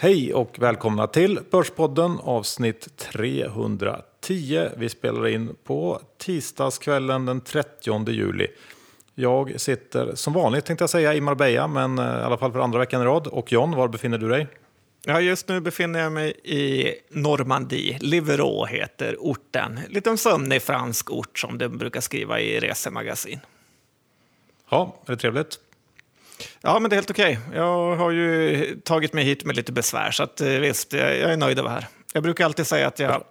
Hej och välkomna till Börspodden avsnitt 310. Vi spelar in på tisdagskvällen den 30 juli. Jag sitter som vanligt tänkte jag säga i Marbella, men eh, i alla fall för andra veckan i rad. Och John, var befinner du dig? Ja, just nu befinner jag mig i Normandie. Liverå heter orten. Lite sömnig fransk ort som de brukar skriva i resemagasin. Ja, är det trevligt? Ja, men det är helt okej. Okay. Jag har ju tagit mig hit med lite besvär, så att, eh, visst, jag är nöjd över här. Jag brukar alltid säga att jag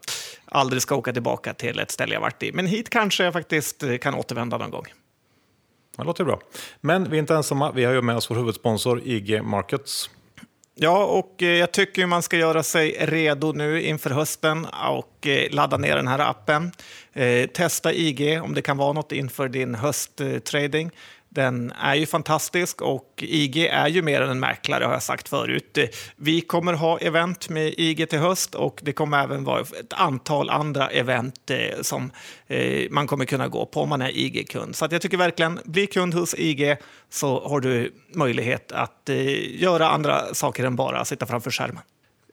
aldrig ska åka tillbaka till ett ställe jag varit i, men hit kanske jag faktiskt kan återvända någon gång. Det låter bra. Men vi är inte ensamma. Vi har ju med oss vår huvudsponsor IG Markets. Ja, och eh, jag tycker man ska göra sig redo nu inför hösten och eh, ladda ner den här appen. Testa IG om det kan vara något inför din hösttrading. Den är ju fantastisk och IG är ju mer än en mäklare har jag sagt förut. Vi kommer ha event med IG till höst och det kommer även vara ett antal andra event eh, som eh, man kommer kunna gå på om man är IG-kund. Så jag tycker verkligen, bli kund hos IG så har du möjlighet att eh, göra andra saker än bara sitta framför skärmen.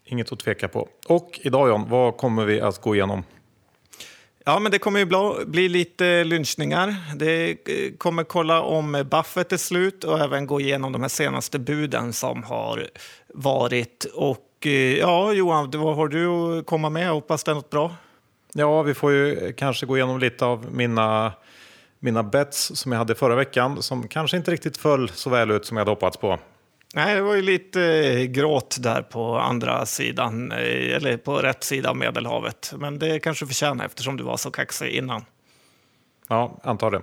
Inget att tveka på. Och idag John, vad kommer vi att gå igenom? Ja, men det kommer ju bli lite lynchningar. Det eh, kommer kolla om Buffett är slut och även gå igenom de här senaste buden som har varit. Och eh, ja, Johan, vad har du att komma med? hoppas det är något bra. Ja, vi får ju kanske gå igenom lite av mina, mina bets som jag hade förra veckan som kanske inte riktigt föll så väl ut som jag hade hoppats på. Nej, det var ju lite eh, gråt där på andra sidan, eh, eller på rätt sida av Medelhavet. Men det kanske förtjänar eftersom du var så kaxig innan. Ja, antar det.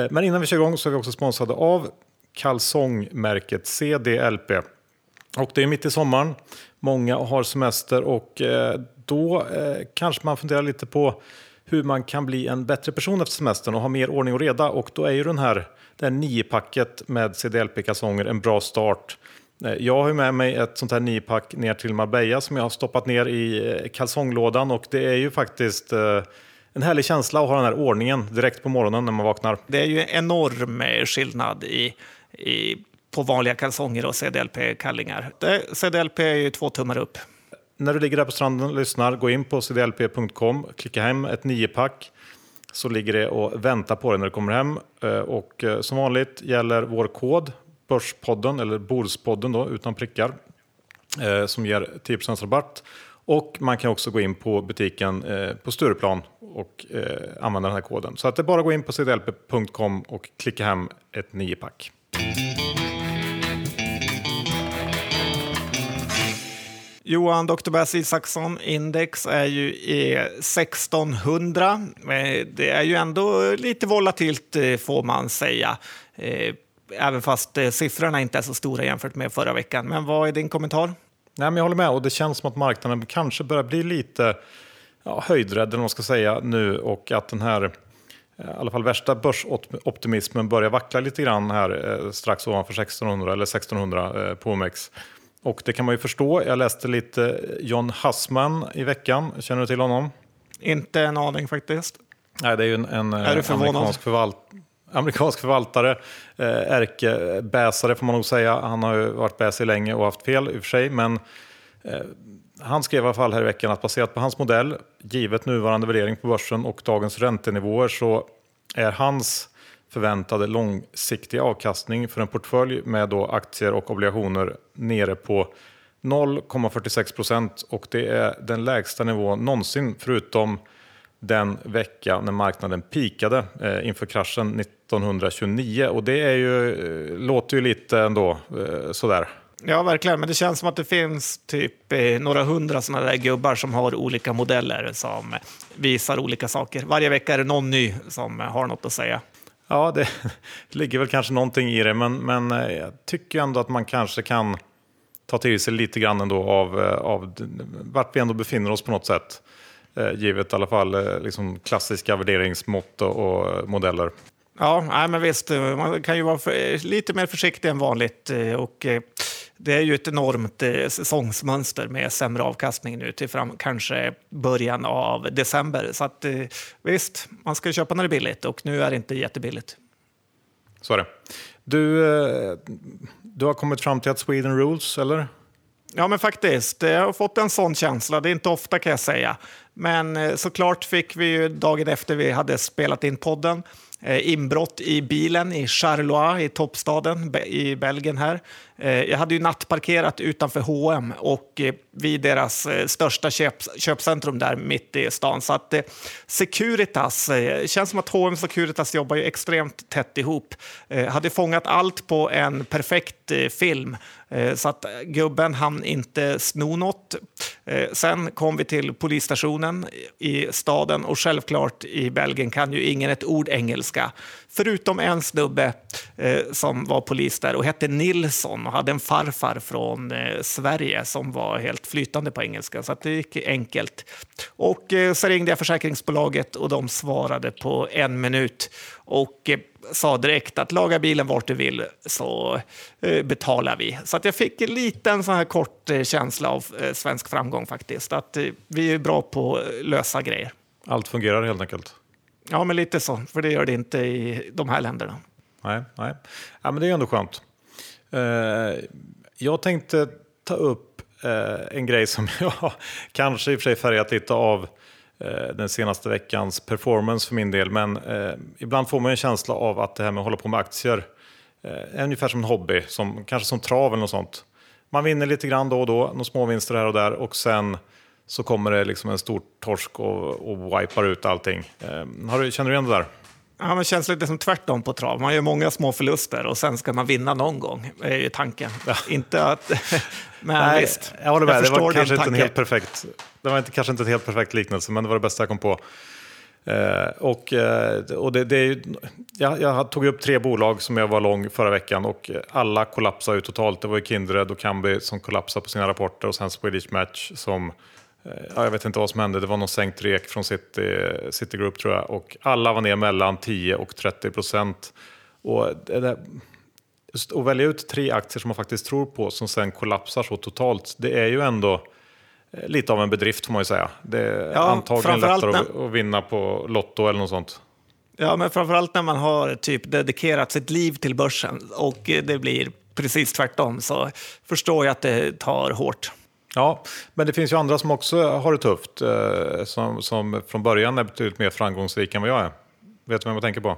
Eh, men innan vi kör igång så är vi också sponsrade av kalsongmärket CDLP. Och det är mitt i sommaren, många har semester och då kanske man funderar lite på hur man kan bli en bättre person efter semestern och ha mer ordning och reda. Och då är ju den här det här niopacket med CDLP-kalsonger en bra start. Eh, jag har med mig ett sånt här niopack ner till Marbella som jag har stoppat ner i eh, kalsonglådan och det är ju faktiskt eh, en härlig känsla att ha den här ordningen direkt på morgonen när man vaknar. Det är ju enorm skillnad i, i på vanliga kalsonger och CDLP-kallingar. CDLP är ju två tummar upp. När du ligger där på stranden och lyssnar, gå in på cdlp.com, klicka hem ett niopack så ligger det och väntar på dig när du kommer hem. Eh, och eh, som vanligt gäller vår kod Börspodden eller Bordspodden då utan prickar eh, som ger 10% rabatt. Och man kan också gå in på butiken på Stureplan och använda den här koden. Så att det är bara att gå in på cdlp.com och klicka hem ett niopack. pack Johan Dr. Bass Isaksson index är ju i 1600. Eh, det är ju ändå lite volatilt eh, får man säga. Eh, även fast siffrorna inte är så stora jämfört med förra veckan. Men vad är din kommentar? Nej, men jag håller med och det känns som att marknaden kanske börjar bli lite ja, höjdrädd eller man ska säga nu och att den här i alla fall värsta börsoptimismen börjar vackla lite grann här strax ovanför 1600 eller 1600 på OMX. Och det kan man ju förstå. Jag läste lite John Hassman i veckan. Känner du till honom? Inte en aning faktiskt. Nej, det är ju en, en amerikansk, förvalt amerikansk förvaltare. Eh, ärkebäsare får man nog säga. Han har ju varit bäsig länge och haft fel i och för sig. Men eh, han skrev i alla fall här i veckan att baserat på hans modell, givet nuvarande värdering på börsen och dagens räntenivåer så är hans förväntade långsiktiga avkastning för en portfölj med då aktier och obligationer nere på 0,46 procent och det är den lägsta nivån någonsin förutom den vecka när marknaden pikade eh, inför kraschen 1929 och det är ju, eh, låter ju lite ändå eh, sådär. Ja, verkligen. Men det känns som att det finns typ eh, några hundra sådana där gubbar som har olika modeller som visar olika saker. Varje vecka är det någon ny som har något att säga. Ja, det ligger väl kanske någonting i det, men, men eh, jag tycker ändå att man kanske kan ta till sig lite grann ändå av, eh, av vart vi ändå befinner oss på något sätt. Eh, givet i alla fall liksom klassiska värderingsmått och modeller. Ja, nej, men visst, man kan ju vara för, lite mer försiktig än vanligt. Och, det är ju ett enormt eh, säsongsmönster med sämre avkastning nu till fram, kanske början av december. Så att, eh, visst, man ska köpa när det är billigt och nu är det inte jättebilligt. Så är det. Du, eh, du har kommit fram till att Sweden rules, eller? Ja, men faktiskt. Jag har fått en sån känsla. Det är inte ofta kan jag säga. Men såklart fick vi ju dagen efter vi hade spelat in podden Eh, inbrott i bilen i Charleroi, i toppstaden i Belgien. här. Eh, jag hade ju nattparkerat utanför H&M och eh, vid deras största köp, köpcentrum där mitt i stan. Så att Securitas, det känns som att H&M och Securitas jobbar ju extremt tätt ihop. Hade fångat allt på en perfekt film Eh, så att gubben hann inte sno något. Eh, sen kom vi till polisstationen i staden och självklart i Belgien kan ju ingen ett ord engelska. Förutom en snubbe eh, som var polis där och hette Nilsson och hade en farfar från Sverige som var helt flytande på engelska. Så det gick enkelt. Och så ringde jag försäkringsbolaget och de svarade på en minut och sa direkt att laga bilen vart du vill så eh, betalar vi. Så att jag fick en liten sån här kort eh, känsla av svensk framgång faktiskt. Att vi är bra på lösa grejer. Allt fungerar helt enkelt? Ja, men lite så, för det gör det inte i de här länderna. Nej, nej. Ja, men det är ändå skönt. Eh, jag tänkte ta upp eh, en grej som jag kanske i och för sig färgat lite av eh, Eh, den senaste veckans performance för min del. Men eh, ibland får man en känsla av att det här med att hålla på med aktier eh, är ungefär som en hobby, som, kanske som trav eller något sånt. Man vinner lite grann då och då, några små vinster här och där och sen så kommer det liksom en stor torsk och, och wipar ut allting. Eh, har du, känner du igen det där? Ja, men känns lite som tvärtom på trav. Man gör många små förluster och sen ska man vinna någon gång, är ju tanken. Ja. Inte att... men Nej, visst, jag håller med. Jag det var kanske inte en helt perfekt, det var inte, kanske inte en helt perfekt liknelse, men det var det bästa jag kom på. Eh, och eh, och det, det är, jag, jag, tog upp tre bolag som jag var lång förra veckan och alla kollapsade ju totalt. Det var ju Kindred och Kambi som kollapsade på sina rapporter och sen Swedish Match som ja, jag vet inte vad som hände, det var någon sänkt rek från City, Citigroup tror jag. Och alla var ner mellan 10 och 30 procent. Och just att välja ut tre aktier som man faktiskt tror på som sen kollapsar så totalt, det är ju ändå eh, lite av en bedrift får man ju säga. Det är ja, antagligen lättare när... att vinna på Lotto eller något sånt. Ja, men framförallt när man har typ dedikerat sitt liv till börsen och det blir precis tvärtom så förstår jag att det tar hårt. Ja, men det finns ju andra som också har det tufft, eh, som, som från början är betydligt mer framgångsrika än vad jag är. Vet du vem jag tänker på?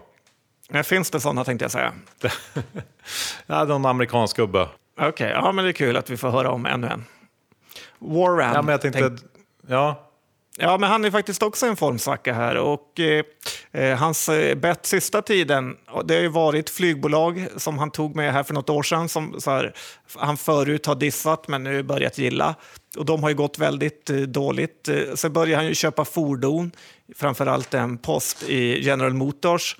Finns det sådana tänkte jag säga? ja, någon amerikansk gubbe. Okej, okay, ja men det är kul att vi får höra om ännu en. Warren. Ja, men jag tänkte, tänk... ja, Ja, men han är faktiskt också en formsvacka här. Och, eh, eh hans eh, bett sista tiden, det har ju varit flygbolag som han tog med här för något år sedan, som så här, han förut har dissat men nu börjat gilla. Och de har ju gått väldigt eh, dåligt. Eh, sen började han ju köpa fordon, framförallt en post i General Motors.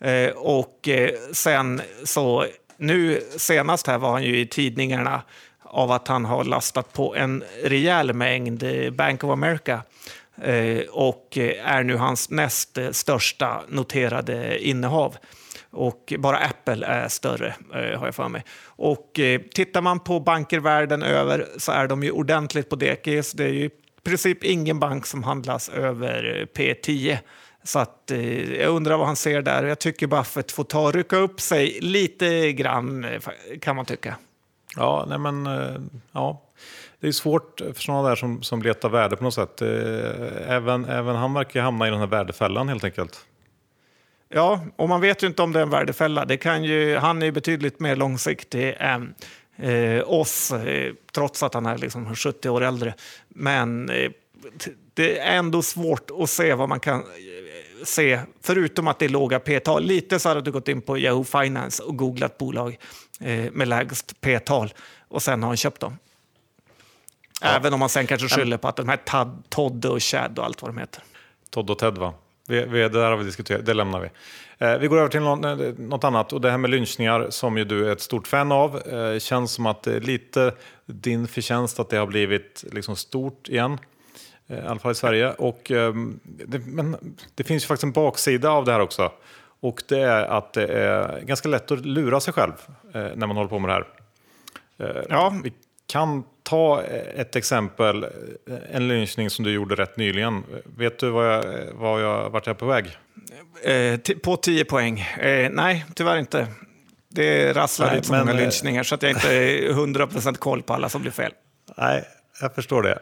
Eh, och eh, sen så, nu senast här var han ju i tidningarna av att han har lastat på en rejäl mängd Bank of America eh, och är nu hans näst största noterade innehav. Och bara Apple är större, eh, har jag för mig. Och eh, tittar man på banker världen över så är de ju ordentligt på dekis. Det är ju i princip ingen bank som handlas över P10. Så att, eh, jag undrar vad han ser där. Jag tycker Buffett får ta och rycka upp sig lite grann, kan man tycka. Ja, nej men, eh, ja. Det är svårt för sådana där som, som letar värde på något sätt. Eh, även, även han verkar hamna i den här värdefällan helt enkelt. Ja, och man vet ju inte om det är en värdefälla. Det kan ju, han är betydligt mer långsiktig än eh, oss, eh, trots att han är liksom 70 år äldre. Men eh, det är ändå svårt att se vad man kan se, förutom att det är låga p-tal. Lite så hade du gått in på Yahoo Finance och googlat bolag eh, med lägst p-tal och sen har han köpt dem. Ja. Även om man sen kanske skyller på att de här Tad, Todd och Chad och allt vad de heter. Todd och Ted va? Vi, vi, det där har vi diskuterat, det lämnar vi. Eh, vi går över till något, eh, något, annat och det här med lynchningar som ju du är ett stort fan av. Eh, känns som att det är lite din förtjänst att det har blivit liksom stort igen. Eh, i alla fall i Sverige. Och, ehm, det, men det finns ju faktiskt en baksida av det här också. Och det är att det är ganska lätt att lura sig själv eh, när man håller på med det här. Eh, ja. Vi kan ta ett exempel, en lynchning som du gjorde rätt nyligen. Vet du vad jag, vad jag, vart jag är på väg? Eh, på 10 poäng? Eh, nej, tyvärr inte. Det rasslar lite så många lynchningar så att jag inte har 100% koll på alla som blir fel. Nej, jag förstår det.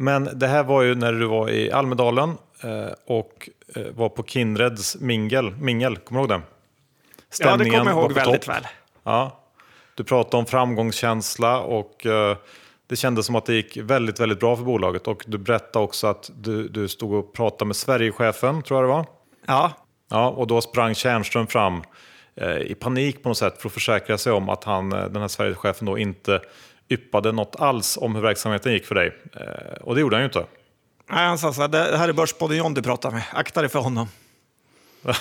Men det här var ju när du var i Almedalen eh, och eh, var på Kindreds mingel. mingel kommer du ihåg det? Stämningen ja, det kommer jag ihåg väldigt topp. väl. Ja. Du pratade om framgångskänsla och eh, det kändes som att det gick väldigt, väldigt bra för bolaget. Och du berättade också att du, du stod och pratade med Sverigechefen, tror jag det var. Ja. Ja, och då sprang Tjärnström fram i panik på något sätt för att försäkra sig om att han, den här Sverigechefen då inte yppade något alls om hur verksamheten gick för dig. Eh, och det gjorde han ju inte. Nej, han sa så här, det här är Börspodden John du pratar med, akta dig för honom.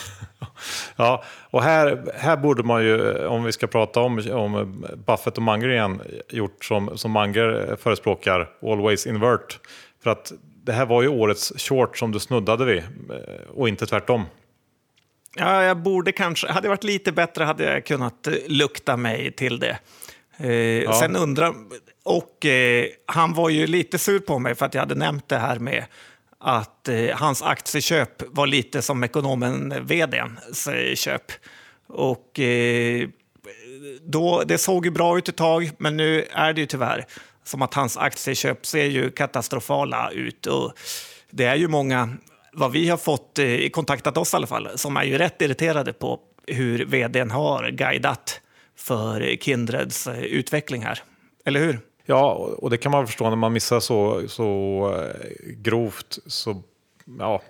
ja, och här, här borde man ju, om vi ska prata om, om Buffett och Munger igen, gjort som, som Munger förespråkar, always invert. För att det här var ju årets short som du snuddade vid, eh, och inte tvärtom. Ja, jag borde kanske, hade det varit lite bättre hade jag kunnat lukta mig till det. Eh, ja. Sen undrar, och eh, han var ju lite sur på mig för att jag hade nämnt det här med att eh, hans aktieköp var lite som ekonomen vdns köp. Och eh, då, det såg ju bra ut ett tag, men nu är det ju tyvärr som att hans aktieköp ser ju katastrofala ut. Och det är ju många, vad vi har fått eh, kontaktat oss i alla fall, som är ju rätt irriterade på hur vdn har guidat för Kindreds eh, utveckling här. Eller hur? Ja, och det kan man förstå när man missar så, så eh, grovt. Så, ja,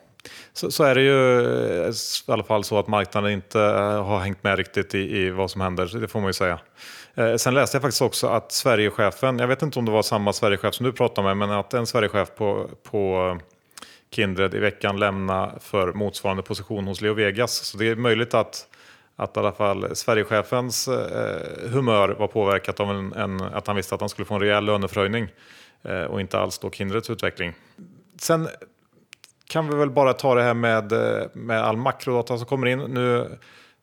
så, så, är det ju eh, i alla fall så att marknaden inte har hängt med riktigt i, i vad som händer, det får man ju säga. Eh, sen läste jag faktiskt också att Sverigechefen, jag vet inte om det var samma Sverigechef som du pratade med, men att en Sverigechef på, på Kindred i veckan lämna för motsvarande position hos Leo Vegas. Så det är möjligt att att i alla fall Sverigechefens eh, humör var påverkat av en, en, att han visste att han skulle få en rejäl löneförhöjning eh, och inte alls då Kindreds utveckling. Sen kan vi väl bara ta det här med, eh, med all makrodata som kommer in. Nu,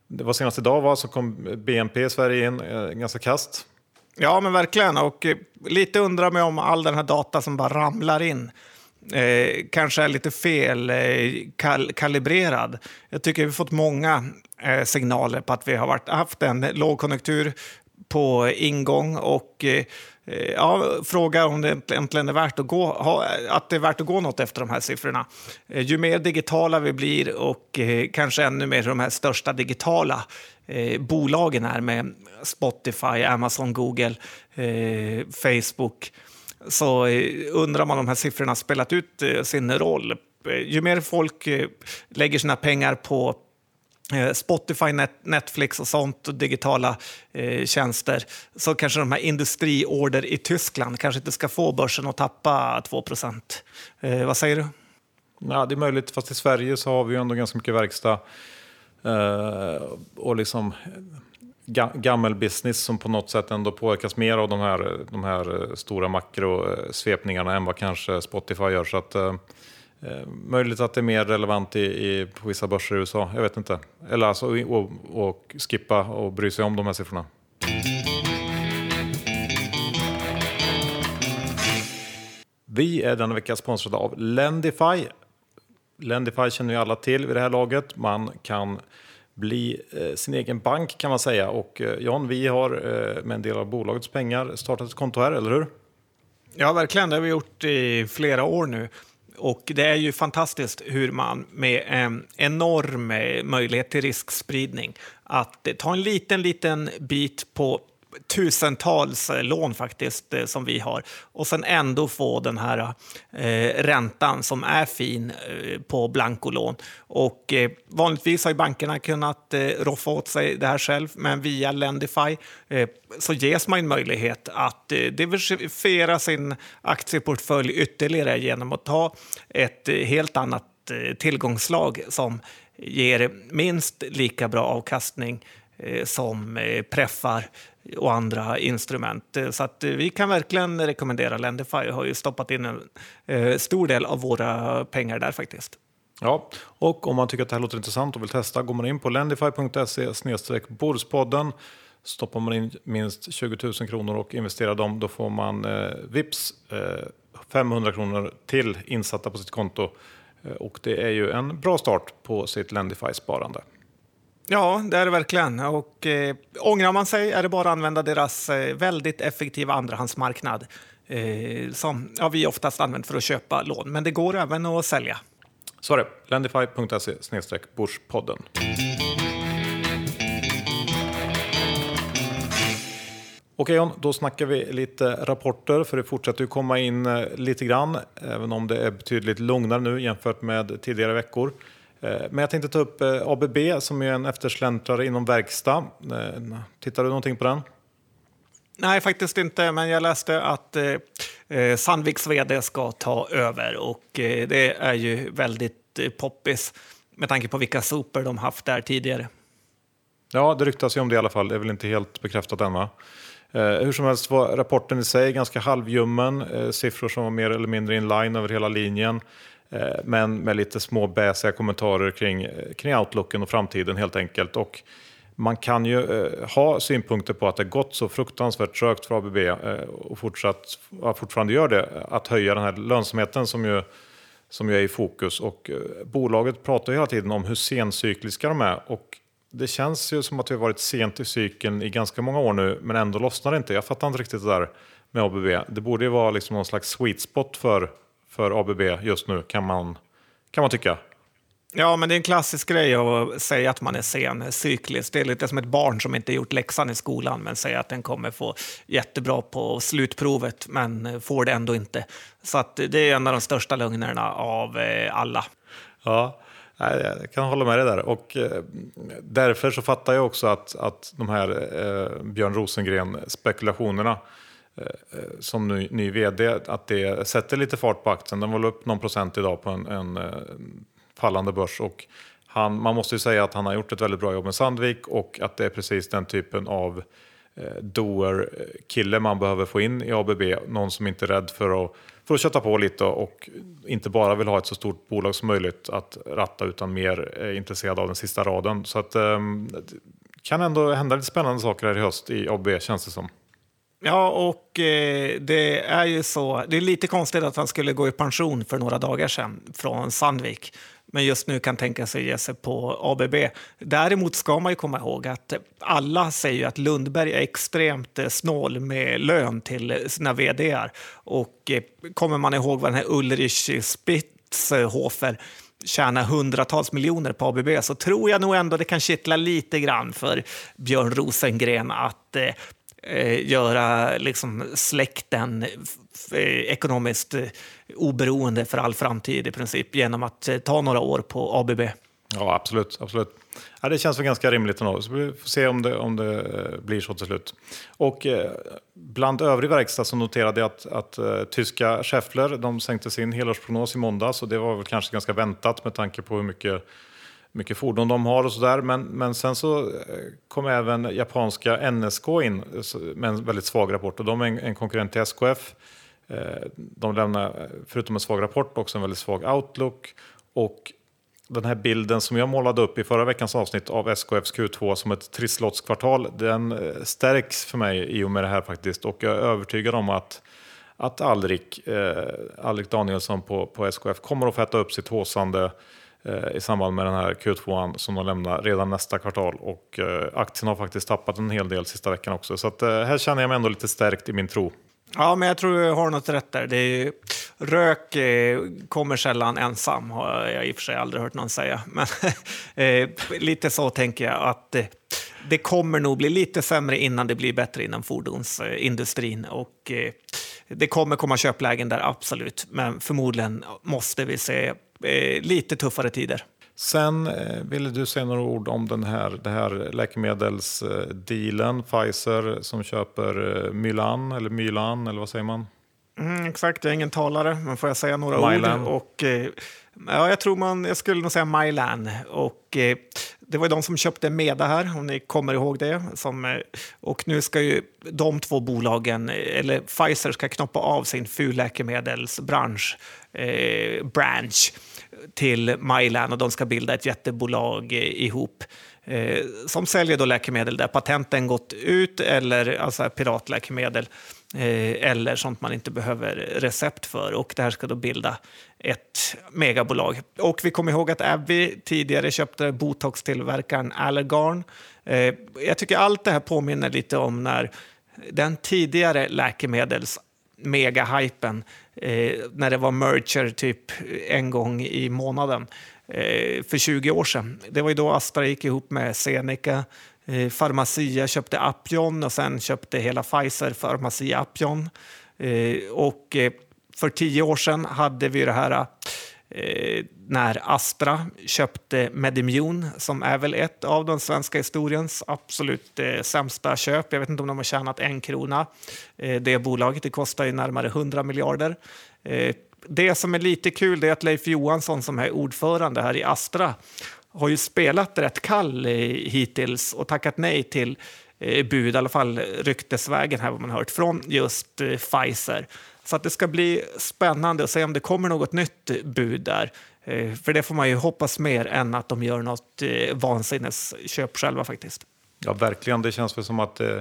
det var senast idag va, så kom BNP i Sverige in eh, ganska kast. Ja, men verkligen. Och eh, lite undrar mig om all den här data som bara ramlar in eh, kanske är lite fel eh, kal kalibrerad. Jag tycker vi har fått många eh, signaler på att vi har varit, haft en lågkonjunktur på ingång och eh, eh, ja, fråga om det äntligen är värt att gå, ha, att det är värt att gå något efter de här siffrorna. Eh, ju mer digitala vi blir och eh, kanske ännu mer de här största digitala eh, bolagen är med Spotify, Amazon, Google, eh, Facebook så eh, undrar man om de här siffrorna spelat ut eh, sin roll. Eh, ju mer folk lägger sina pengar på Spotify, Netflix och sånt, och digitala eh, tjänster, så kanske de här industriorder i Tyskland kanske inte ska få börsen att tappa 2 eh, Vad säger du? Ja, det är möjligt, fast i Sverige så har vi ju ändå ganska mycket verkstad. Eh, och liksom gammel business som på något sätt ändå påverkas mer av de här, de här eh, stora makrosvepningarna eh, än vad kanske Spotify gör. Så att, eh, eh möjligt att det är mer relevant i, i, på vissa börser i USA, jag vet inte. Eller alltså och, och skippa och bry sig om de här siffrorna. Vi är denna vecka sponsrade av Lendify. Lendify känner ju alla till vid det här laget. Man kan bli eh, sin egen bank kan man säga. Och eh, Jan, vi har eh, med en del av bolagets pengar startat ett konto här, eller hur? Ja, verkligen. Det har vi gjort i flera år nu. Och det är ju fantastiskt hur man med en enorm eh, möjlighet till riskspridning att ta en liten, liten bit på tusentals eh, lån faktiskt eh, som vi har och sen ändå få den här eh, räntan som är fin eh, på blankolån. Och eh, vanligtvis har ju bankerna kunnat eh, roffa åt sig det här själv, men via Lendify eh, så ges man en möjlighet att eh, diversifiera sin aktieportfölj ytterligare genom att ta ett eh, helt annat tillgångslag som ger minst lika bra avkastning som preffar och andra instrument. Eh, så att eh, vi kan verkligen rekommendera Lendify. vi har ju stoppat in en eh, stor del av våra pengar där faktiskt. Ja, och om man tycker att det här låter intressant och vill testa går man in på lendify.se borspodden Stoppar man in minst 20 000 kronor och investerar dem då får man eh, vips eh, 500 kronor till insatta på sitt konto. Eh, och det är ju en bra start på sitt Lendify-sparande. Ja, det är det verkligen. Och, eh, ångrar man sig är det bara att använda deras eh, väldigt effektiva andrahandsmarknad. eh, som ja, vi oftast använder för att köpa lån. Men det går även att sälja. Så är det. Lendify.se Börspodden. Okej John, då snackar vi lite rapporter för det fortsätter ju komma in eh, lite grann även om det är betydligt lugnare nu jämfört med tidigare veckor. Eh, men jag tänkte ta upp eh, ABB som är en eftersläntrare inom verkstad. Tittar du någonting på den? Nej, faktiskt inte, men jag läste att eh, Sandviks vd ska ta över och eh, det är ju väldigt eh, poppis med tanke på vilka sopor de haft där tidigare. Ja, det ryktas ju om det i alla fall. Det är väl inte helt bekräftat än va? Eh, hur som helst var rapporten i sig ganska halvljummen. Eh, siffror som var mer eller mindre in line över hela linjen. Eh, men med lite små bäsiga kommentarer kring, kring outlooken och framtiden helt enkelt. Och man kan ju eh, ha synpunkter på att det gått så fruktansvärt trögt för ABB eh, och fortsatt, ja, fortfarande gör det, att höja den här lönsamheten som ju, som ju är i fokus. Och eh, bolaget pratar ju hela tiden om hur sencykliska de är. Och det känns ju som att vi har varit sent i cykeln i ganska många år nu, men ändå lossnar det inte. Jag fattar inte riktigt det där med ABB. Det borde ju vara liksom någon slags sweet spot för, för ABB just nu, kan man, kan man tycka. Ja, men det är en klassisk grej att säga att man är sen cykliskt. Det är lite som ett barn som inte gjort läxan i skolan men säger att den kommer få jättebra på slutprovet men får det ändå inte. Så det är en av de största lögnerna av eh, alla. Ja, jag kan hålla med dig där. Och eh, därför så fattar jag också att, att de här eh, Björn Rosengren-spekulationerna Eh, eh, som ny, ny vd, att det sätter lite fart på aktien. Den var upp någon procent idag på en, en eh, fallande börs. Och han, man måste ju säga att han har gjort ett väldigt bra jobb med Sandvik och att det är precis den typen av eh, doer-kille man behöver få in i ABB. Någon som inte är rädd för att, för att kötta på lite och inte bara vill ha ett så stort bolag som möjligt att ratta utan mer är intresserad av den sista raden. Så att, eh, det kan ändå hända lite spännande saker här i höst i ABB känns det som. Ja, och eh, det är ju så. Det är lite konstigt att han skulle gå i pension för några dagar sedan från Sandvik men just nu kan tänka sig ge sig på ABB. Däremot ska man ju komma ihåg att alla säger att Lundberg är extremt eh, snål med lön till sina vdar. Och eh, kommer man ihåg vad den här Ulrich Spitzhofer tjäna hundratals miljoner på ABB så tror jag nog ändå det kan kittla lite grann för Björn Rosengren att eh, eh, göra liksom, släkten ekonomiskt eh, oberoende för all framtid i princip genom att eh, ta några år på ABB. Ja, absolut. absolut. Ja, det känns väl ganska rimligt ändå. Så vi får se om det, om det eh, blir så till slut. Och eh, bland övrig verkstad så noterade jag att, att eh, tyska Scheffler de sänkte sin helårsprognos i måndags och det var väl kanske ganska väntat med tanke på hur mycket mycket fordon de har och sådär. Men, men sen så eh, kom även japanska NSK in eh, med en väldigt svag rapport och de är en, en konkurrent till SKF. Eh, de lämnar, förutom en svag rapport, också en väldigt svag outlook. Och den här bilden som jag målade upp i förra veckans avsnitt av SKFs Q2 som ett trisslottskvartal, den stärks för mig i och med det här faktiskt. Och jag är övertygad om att att Alrik, eh, Alrik Danielsson på, på SKF kommer att få äta upp sitt håsande Eh, Eh, i samband med den här Q2 som de lämnar redan nästa kvartal. Och eh, aktien har faktiskt tappat en hel del sista veckan också. Så att, eh, här känner jag mig ändå lite stärkt i min tro. Ja, men jag tror du har något rätt där. Det är, rök kommer sällan ensam, har jag i och för sig aldrig hört någon säga. Men lite så tänker jag att det kommer nog bli lite sämre innan det blir bättre inom fordonsindustrin. Och, det kommer komma köplägen där, absolut. Men förmodligen måste vi se lite tuffare tider. Sen eh, ville du säga några ord om den här, det här läkemedelsdealen, Pfizer som köper eh, Mylan, eller Mylan, eller vad säger man? Mm, exakt, jag är ingen talare, men får jag säga några Mylan. ord? Och, eh, ja, jag tror man, jag skulle nog säga Mylan. Och, eh, det var de som köpte Meda här, om ni kommer ihåg det. Som, eh, och nu ska ju de två bolagen, eller Pfizer ska knoppa av sin fulläkemedelsbransch, eh, branch, till Mylan och de ska bilda ett jättebolag eh, ihop eh, som säljer då läkemedel där patenten gått ut, eller alltså piratläkemedel, eh, eller sånt man inte behöver recept för. Och det här ska då bilda ett megabolag. Och vi kommer ihåg att Abbey tidigare köpte botox-tillverkaren Allergan. Eh, jag tycker allt det här påminner lite om när den tidigare läkemedels megahypen Eh, när det var merger typ en gång i månaden eh, för 20 år sedan. Det var ju då Astra gick ihop med Zeneca. Eh, Pharmacia köpte Appion och sen köpte hela Pfizer Pharmacia Appion. Eh, och eh, för tio år sedan hade vi det här eh, eh, när Astra köpte Medimune som är väl ett av den svenska historiens absolut eh, sämsta köp. Jag vet inte om de har tjänat en krona. Eh, det bolaget det kostar ju närmare 100 miljarder. Eh, det som är lite kul är att Leif Johansson som är ordförande här i Astra har ju spelat rätt kall eh, hittills och tackat nej till eh, bud, i alla fall ryktesvägen här vad man hört, från just eh, Pfizer. Så att det ska bli spännande att se om det kommer något nytt bud där. Eh, för det får man ju hoppas mer än att de gör något eh, vansinnesköp själva faktiskt. Ja, verkligen. Det känns väl som att eh,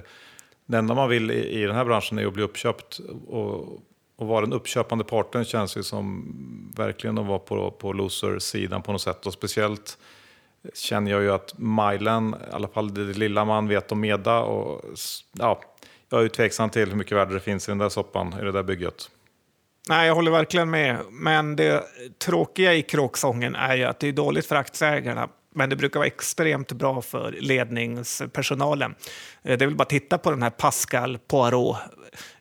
det enda man vill i, den här branschen är att bli uppköpt. Och, och vara den uppköpande parten känns ju som verkligen att vara på, på loser-sidan på något sätt. Och speciellt känner jag ju att MyLan, i alla fall det lilla man vet om Meda, och, ja, jag är ju tveksam till hur mycket värde det finns i den där soppan, i det där bygget. Nej, jag håller verkligen med. Men det tråkiga i kråksången är ju att det är dåligt för aktieägarna. Men det brukar vara extremt bra för ledningspersonalen. Eh, det är väl bara att titta på den här Pascal Poirot,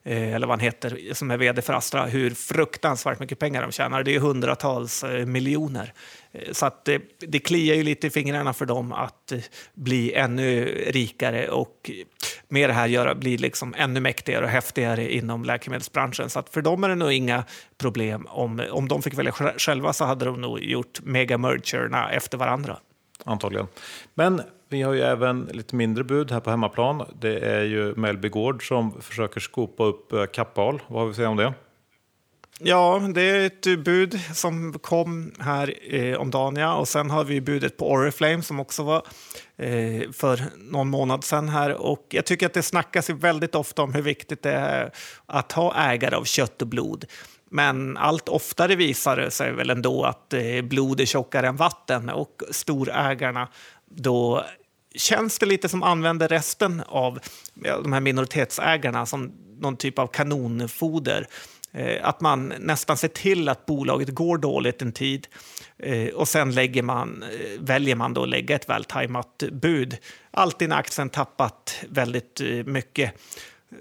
eh, eller vad han heter, som är vd för Astra, hur fruktansvärt mycket pengar de tjänar. Det är hundratals eh, miljoner. Eh, så att det, det kliar ju lite i fingrarna för dem att eh, bli ännu rikare och med det här göra, bli liksom ännu mäktigare och häftigare inom läkemedelsbranschen. Så att för dem är det nog inga problem. Om, om de fick välja själva så hade de nog gjort mega-mergerna efter varandra. Antagligen. Men vi har ju även lite mindre bud här på hemmaplan. Det är ju Mellby Gård som försöker skopa upp eh, Kappahl. Vad har vi att säga om det? Ja, det är ett bud som kom här eh, om dagen. Ja. Och sen har vi budet på Oriflame som också var eh, för någon månad sedan. Här. Och jag tycker att det snackas väldigt ofta om hur viktigt det är att ha ägare av kött och blod. Men allt oftare visar det sig väl ändå att eh, blod är tjockare än vatten och storägarna då känns det lite som använder resten av de här minoritetsägarna som någon typ av kanonfoder. Eh, att man nästan ser till att bolaget går dåligt en tid eh, och sen lägger man, eh, väljer man då att lägga ett vältajmat bud. Alltid när aktien tappat väldigt mycket.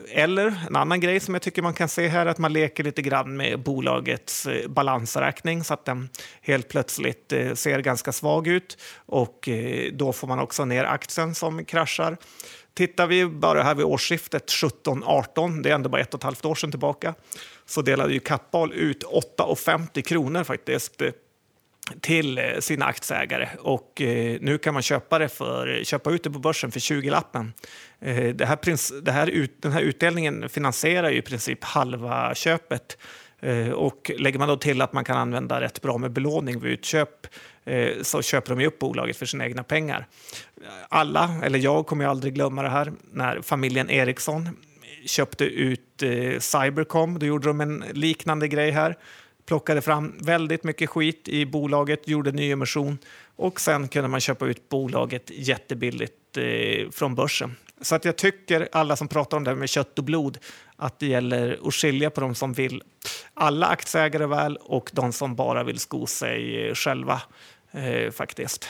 Eller en annan grej som jag tycker man kan se här är att man leker lite grann med bolagets balansräkning så att den helt plötsligt ser ganska svag ut och då får man också ner aktien som kraschar. Tittar vi bara här vid årsskiftet 17-18, det är ändå bara ett och ett halvt år sedan tillbaka, så delade ju Kappahl ut 8,50 kronor faktiskt eh, till eh, sina aktieägare och eh, nu kan man köpa, det för, köpa ut det på börsen för 20-lappen. Det här, det här den här utdelningen finansierar ju i princip halva köpet och lägger man då till att man kan använda rätt bra med belåning vid utköp Eh, så köper de ju upp bolaget för sina egna pengar. Alla, eller jag kommer ju aldrig glömma det här, när familjen Ericsson köpte ut eh, Cybercom. Då gjorde de en liknande grej här plockade fram väldigt mycket skit i bolaget, gjorde nyemission och sen kunde man köpa ut bolaget jättebilligt eh, från börsen. Så att jag tycker, alla som pratar om det här med kött och blod, att det gäller att skilja på de som vill alla aktieägare väl och de som bara vill sko sig eh, själva eh, faktiskt.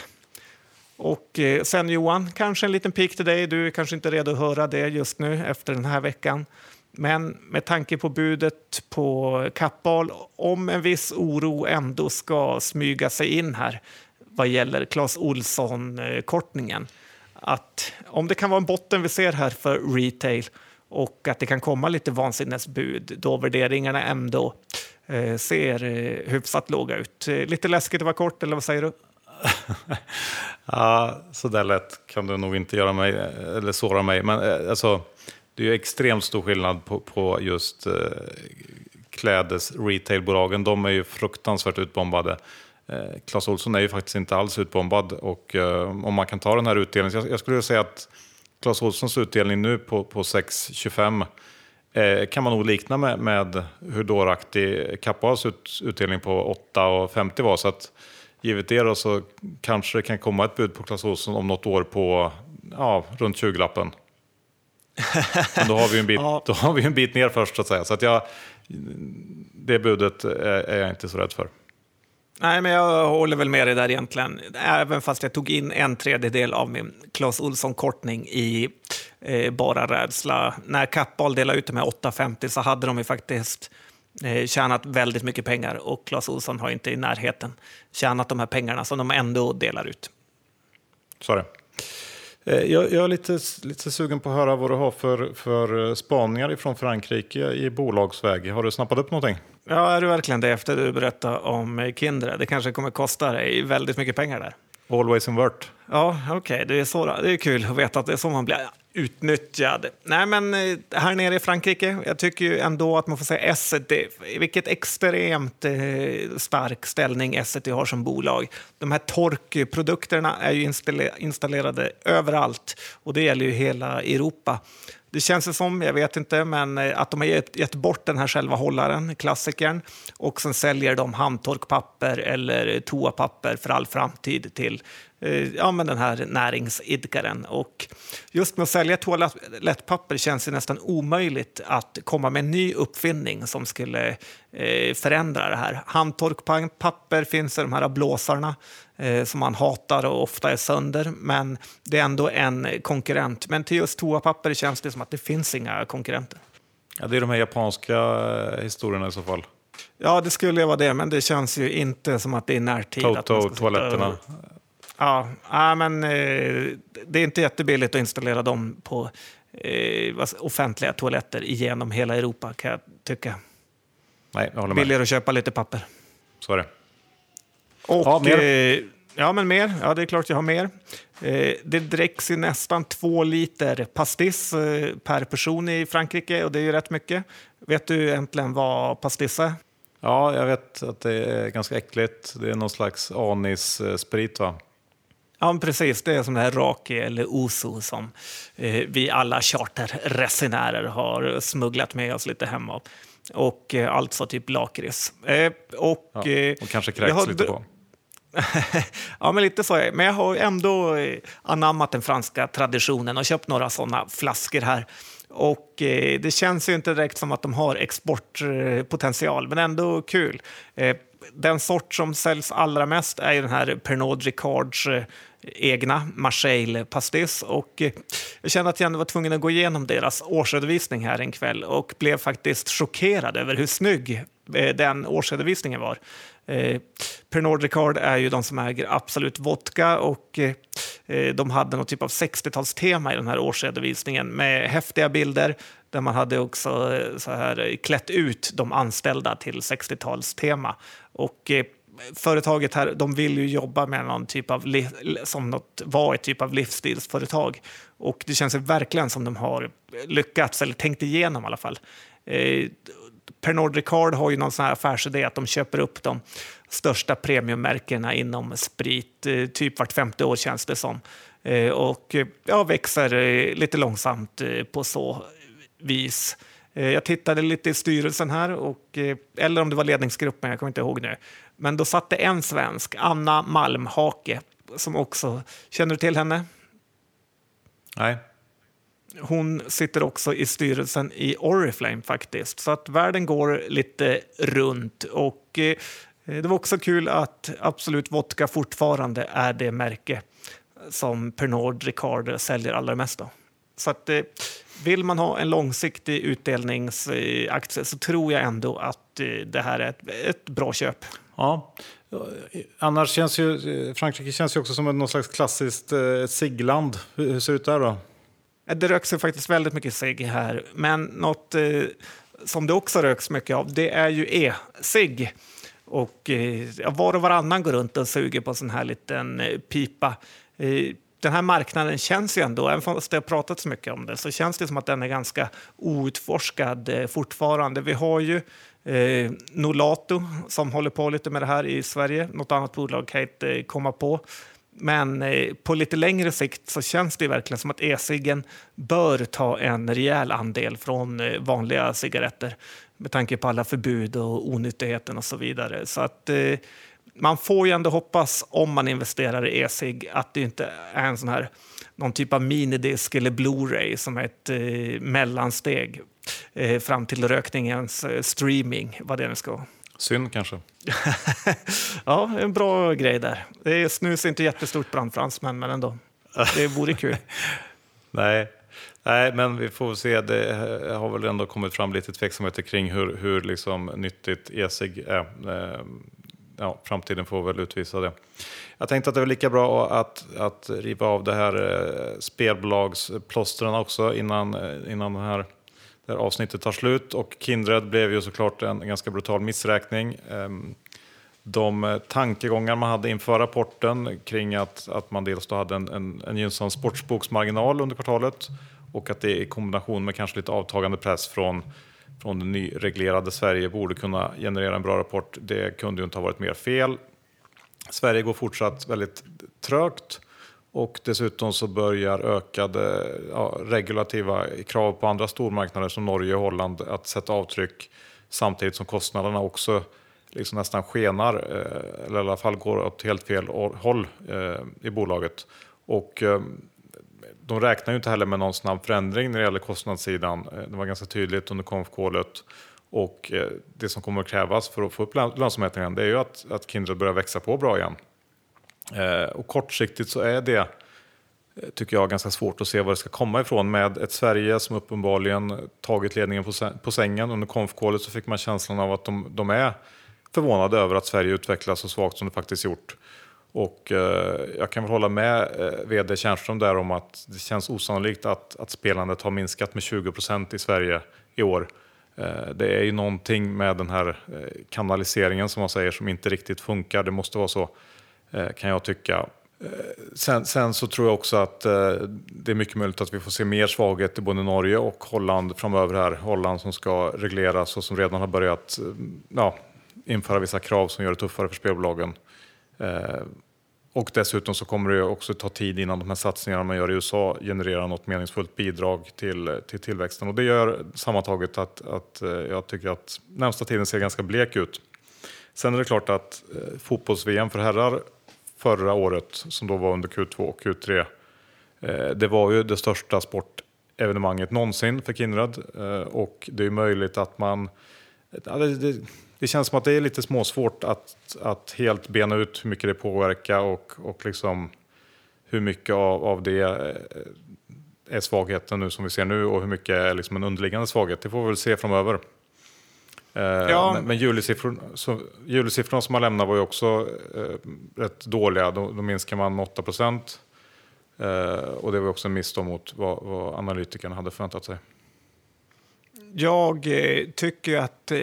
Och eh, sen Johan, kanske en liten pik till dig. Du är kanske inte redo att höra det just nu efter den här veckan. Men med tanke på budet på Kappahl, om en viss oro ändå ska smyga sig in här vad gäller Clas Olsson-kortningen, att om det kan vara en botten vi ser här för retail och att det kan komma lite vansinnesbud då värderingarna ändå Eh, ser eh, hyfsat låga ut. Eh, lite läskigt att vara kort, eller vad säger du? ja, så där lätt kan du nog inte göra mig, eh, eller såra mig. Men eh, alltså, det är ju extremt stor skillnad på, på just eh, klädes retailbolagen. De är ju fruktansvärt utbombade. Eh, Clas Ohlson är ju faktiskt inte alls utbombad och eh, om man kan ta den här utdelningen. Jag, jag skulle säga att Clas Ohlsons utdelning nu på, på 6,25 eh, kan man nog likna med, med hur dåraktig Kappahls ut, utdelning på 8,50 var. Så att, givet det då, så kanske det kan komma ett bud på Clas Ohlson om något år på ja, runt 20-lappen. Men då har vi en bit, ja. då har vi en bit ner först så att säga. Så att jag, det budet är jag inte så rädd för. Nej, men jag håller väl med dig där egentligen. Även fast jag tog in en tredjedel av min Clas Ohlson-kortning i eh, bara rädsla. När Kappahl delade ut de här 850 så hade de ju faktiskt eh, tjänat väldigt mycket pengar och Clas Ohlson har inte i närheten tjänat de här pengarna som de ändå delar ut. Så är det. Eh, jag, jag, är lite, lite sugen på att höra vad du har för, för eh, spaningar från Frankrike i bolagsväg. Har du snappat upp någonting? Ja, är du verkligen det efter du berättade om Kindred? Det kanske kommer kosta dig väldigt mycket pengar där. Always invert. Ja, okej, okay. det, är så, det är kul att veta att det är så man blir utnyttjad. Nej, men eh, här nere i Frankrike, jag tycker ju ändå att man får säga Essity. Vilket extremt eh, stark ställning Essity har som bolag. De här torkprodukterna är ju installerade överallt och det gäller ju hela Europa. Det känns som, jag vet inte, men eh, att de har gett, gett bort den här själva hållaren, klassikern, och sen säljer de handtorkpapper eller toapapper för all framtid till ja, men den här näringsidkaren. Och just med att sälja toalettpapper känns det nästan omöjligt att komma med en ny uppfinning som skulle eh, förändra det här. Handtorkpapper finns i de här blåsarna eh, som man hatar och ofta är sönder, men det är ändå en konkurrent. Men till just toapapper känns det som att det finns inga konkurrenter. Ja, det är de här japanska eh, historierna i så fall. Ja, det skulle vara det, men det känns ju inte som att det är närtid. Toto-toaletterna. Ja, ja, men eh, det är inte jättebilligt att installera dem på eh, offentliga toaletter genom hela Europa, kan jag tycka. Nej, jag håller med. Billigare att köpa lite papper. Så är det. Och, ja, mer. Eh, ja, men mer. Ja, det är klart jag har mer. Eh, det dricks ju nästan två liter pastis eh, per person i Frankrike och det är ju rätt mycket. Vet du egentligen vad pastis är? Ja, jag vet att det är ganska äckligt. Det är någon slags anissprit, va? Ja, precis. Det är som det här raki eller oso som eh, vi alla charterresenärer har smugglat med oss lite hemma. Och eh, alltså typ lakrits. Eh, och, ja, eh, och kanske kräks lite på. ja, men lite så. Är. Men jag har ändå eh, anammat den franska traditionen och köpt några sådana flaskor här. Och eh, det känns ju inte direkt som att de har exportpotential, men ändå kul. Eh, den sort som säljs allra mest är ju den här Pernod Ricards eh, egna Marseille Pastis. Och eh, jag kände att jag var tvungen att gå igenom deras årsredovisning här en kväll och blev faktiskt chockerad över hur snygg eh, den årsredovisningen var. Eh, Pernod Ricard är ju de som äger Absolut Vodka och eh, eh de hade någon typ av 60-talstema i den här årsredovisningen med häftiga bilder där man hade också eh, så här, klätt ut de anställda till 60-talstema. Och företaget här, de vill ju jobba med någon typ av, som något, var ett typ av livsstilsföretag. Och det känns verkligen som de har lyckats, eller tänkt igenom i alla fall. Eh, Pernod Ricard har ju någon sån här affärsidé att de köper upp de största premiummärkena inom sprit, eh, typ vart femte år känns det som. Eh, och eh, ja, växer eh, lite långsamt eh, på så vis. Eh, jag tittade lite i styrelsen här, och, eller om det var ledningsgruppen, jag kommer inte ihåg nu. Men då satt det en svensk, Anna Malmhake, som också... Känner du till henne? Nej. Hon sitter också i styrelsen i Oriflame faktiskt. Så att världen går lite runt. Och eh, det var också kul att Absolut Vodka fortfarande är det märke som Pernod Ricard säljer allra mest. Då. Så att, eh, vill man ha en långsiktig utdelningsaktie så tror jag ändå att eh, det här är ett, ett bra köp. Ja, annars känns ju Frankrike känns ju också som något slags klassiskt eh, sigland. Hur, hur ser det ut där då? Det röks ju faktiskt väldigt mycket cigg här, men något eh, som det också röks mycket av, det är ju e-cigg. Och eh, var och varannan går runt och suger på en sån här liten eh, pipa. Eh, den här marknaden känns ju ändå, även fast det har pratats mycket om det, så känns det som att den är ganska outforskad eh, fortfarande. Vi har ju eh, Nolato som håller på lite med det här i Sverige. Något annat bolag kan jag inte komma på. Men eh, på lite längre sikt så känns det verkligen som att e-ciggen bör ta en rejäl andel från eh, vanliga cigaretter med tanke på alla förbud och onyttigheten och så vidare. Så att eh, man får ju ändå hoppas om man investerar i e-cigg att det inte är en sån här någon typ av minidisk eller Blu-ray som är ett eh, mellansteg eh, fram till rökningens eh, streaming, vad det nu ska vara. Synd kanske. ja, en bra grej där. Det är snus är inte jättestort bland fransmän, men ändå. Det vore kul. Nej. Nej, men vi får se. Det har väl ändå kommit fram lite tveksamheter kring hur, hur liksom nyttigt e-cigg är. Ehm, ja, framtiden får väl utvisa det. Jag tänkte att det var lika bra att, att riva av det här eh, spelbolagsplåstren också innan, eh, innan den här, där avsnittet tar slut. Och Kindred blev ju såklart en ganska brutal missräkning. Ehm, de tankegångar man hade inför rapporten kring att, att man dels då hade en, en, en gynnsam sportsboksmarginal under kvartalet och att det i kombination med kanske lite avtagande press från, från det nyreglerade Sverige borde kunna generera en bra rapport. Det kunde ju inte ha varit mer fel. Sverige går fortsatt väldigt trögt och dessutom så börjar ökade ja, regulativa krav på andra stormarknader som Norge och Holland att sätta avtryck samtidigt som kostnaderna också liksom nästan skenar, eh, eller i alla fall går åt helt fel håll eh, i bolaget. Och eh, de räknar ju inte heller med någon snabb förändring när det gäller kostnadssidan. Eh, det var ganska tydligt under konfkålet. Och eh, det som kommer att krävas för att få upp lönsamheten igen, det är ju att, att Kindred börjar växa på bra igen. Eh, och kortsiktigt så är det eh, tycker jag ganska svårt att se var det ska komma ifrån. Med ett Sverige som uppenbarligen tagit ledningen på, sängen under konfkålet så fick man känslan av att de, de är förvånade över att Sverige utvecklas så svagt som det faktiskt gjort. Och eh, jag kan väl hålla med eh, vd Tjärnström där om att det känns osannolikt att, att spelandet har minskat med 20 procent i Sverige i år. Eh, det är ju någonting med den här eh, kanaliseringen som man säger som inte riktigt funkar. Det måste vara så, Eh, kan jag tycka. Eh, sen, sen, så tror jag också att eh, det är mycket möjligt att vi får se mer svaghet i både Norge och Holland framöver här. Holland som ska regleras och som redan har börjat ja, införa vissa krav som gör det tuffare för spelbolagen. Eh, och dessutom så kommer det också ta tid innan de här satsningarna man gör i USA genererar något meningsfullt bidrag till, till tillväxten. Och det gör sammantaget att, att jag tycker att närmsta tiden ser ganska blek ut. Sen är det klart att eh, fotbolls-VM för herrar förra året, som då var under Q2 och Q3, eh, det var ju det största sportevenemanget någonsin för Kindred. Eh, och det är möjligt att man... Ja, det, det, det känns som att det är lite småsvårt att, att helt bena ut hur mycket det påverkar och, och liksom hur mycket av, av det eh, är svagheten nu som vi ser nu och hur mycket är liksom en underliggande svaghet. Det får vi väl se framöver. Eh, ja. Men, men julisiffrorna som man lämnar var ju också eh, rätt dåliga. Då, då minskar man med 8 procent. Eh, och det var också en miss mot vad, vad analytikerna hade förväntat sig. Jag eh, tycker att eh,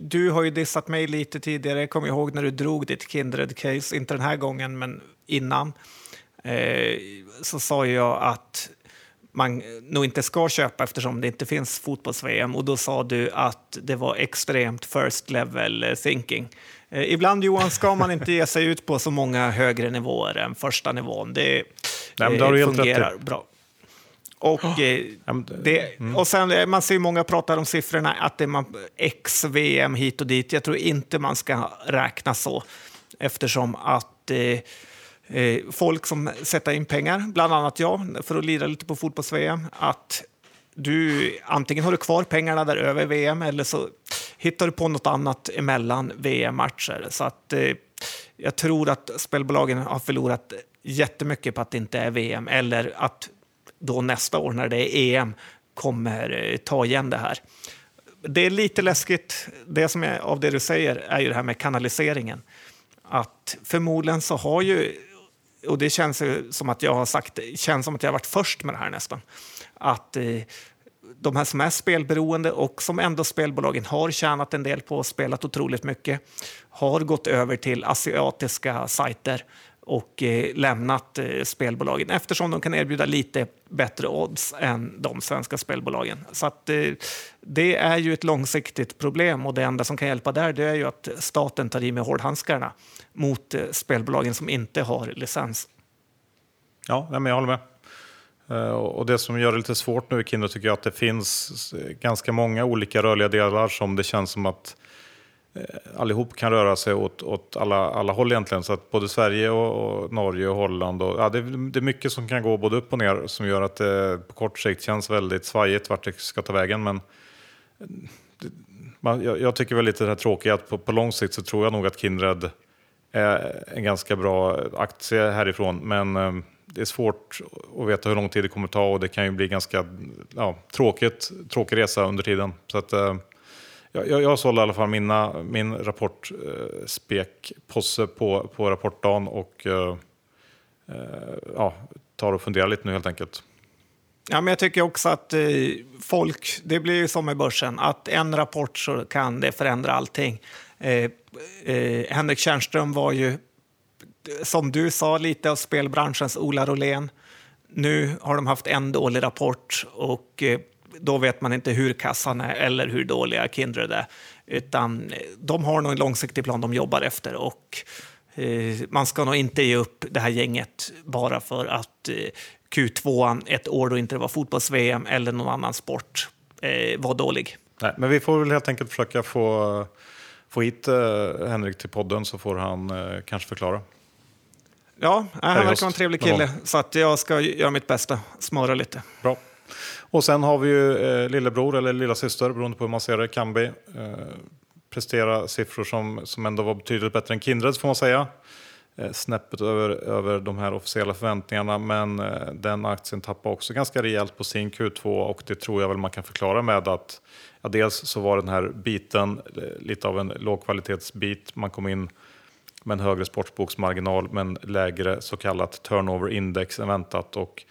du har ju dissat mig lite tidigare. Jag kommer ihåg när du drog ditt Kindred-case, inte den här gången, men innan. Eh, så sa jag att man nog inte ska köpa eftersom det inte finns fotbolls-VM. Och då sa du att det var extremt first level thinking. Eh, ibland Johan ska man inte ge sig ut på så många högre nivåer än första nivån. Det, Nej, det fungerar bra. Och, oh. det, mm. och sen, eh, man ser ju många prata om siffrorna, att det är man, X, VM hit och dit. Jag tror inte man ska räkna så eftersom att eh, eh, Eh, folk som sätter in pengar, bland annat jag, för att lira lite på fotbolls-VM, att du antingen har du kvar pengarna där över VM eller så hittar du på något annat emellan VM-matcher. Så att eh, jag tror att spelbolagen har förlorat jättemycket på att det inte är VM eller att då nästa år när det är EM kommer eh, ta igen det här. Det är lite läskigt, det som är, av det du säger, är ju det här med kanaliseringen. Att förmodligen så har ju, och det känns som att jag har sagt, känns som att jag har varit först med det här nästan, att eh, de här som är spelberoende och som ändå spelbolagen har tjänat en del på och spelat otroligt mycket har gått över till asiatiska sajter och eh, lämnat eh, spelbolagen eftersom de kan erbjuda lite bättre odds än de svenska spelbolagen. Så att, eh, det är ju ett långsiktigt problem och det enda som kan hjälpa där det är ju att staten tar i med hårdhandskarna mot eh, spelbolagen som inte har licens. Ja, men jag håller med. Eh, och det som gör det lite svårt nu i Kindle tycker jag att det finns eh, ganska många olika rörliga delar som det känns som att allihop kan röra sig åt, åt alla, alla håll egentligen. Så att både Sverige och, och Norge och Holland, och, ja, det, det, är mycket som kan gå både upp och ner som gör att det på kort sikt känns väldigt svajigt vart det ska ta vägen. Men man, jag, jag, tycker väl lite det här tråkiga att på, på lång sikt så tror jag nog att Kindred Eh, en ganska bra aktie härifrån. Men eh, det är svårt att veta hur lång tid det kommer ta och det kan ju bli ganska ja, tråkigt, tråkig resa under tiden. Så att, eh, jag, jag sålde i alla fall mina, min rapport eh, spekposse på, på rapportdagen och eh, ja, tar och funderar lite nu helt enkelt. Ja, men jag tycker också att eh, folk, det blir ju som med börsen, att en rapport så kan det förändra allting. Eh, eh, Henrik Tjärnström var ju, som du sa, lite av spelbranschens Ola Rolén. Nu har de haft en dålig rapport och eh, då vet man inte hur kassan är eller hur dåliga Kindred är. Utan eh, de har nog en långsiktig plan de jobbar efter och eh, man ska nog inte ge upp det här gänget bara för att eh, Q2 ett år då inte det var fotbolls-VM eller någon annan sport var dålig. Nej, men vi får väl helt enkelt försöka få, få hit Henrik till podden så får han kanske förklara. Ja, han verkar vara en trevlig kille, så att jag ska göra mitt bästa, smöra lite. Bra. Och sen har vi ju eh, lillebror, eller lilla syster beroende på hur man ser det, Kambi. Eh, prestera siffror som, som ändå var betydligt bättre än Kindreds får man säga. Eh, snäppet över, över de här officiella förväntningarna, men eh, den aktien tappade också ganska rejält på sin Q2 och det tror jag väl man kan förklara med att ja, dels så var den här biten eh, lite av en lågkvalitetsbit. Man kom in med en högre sportboksmarginal, men lägre så kallat turnover index än väntat. Och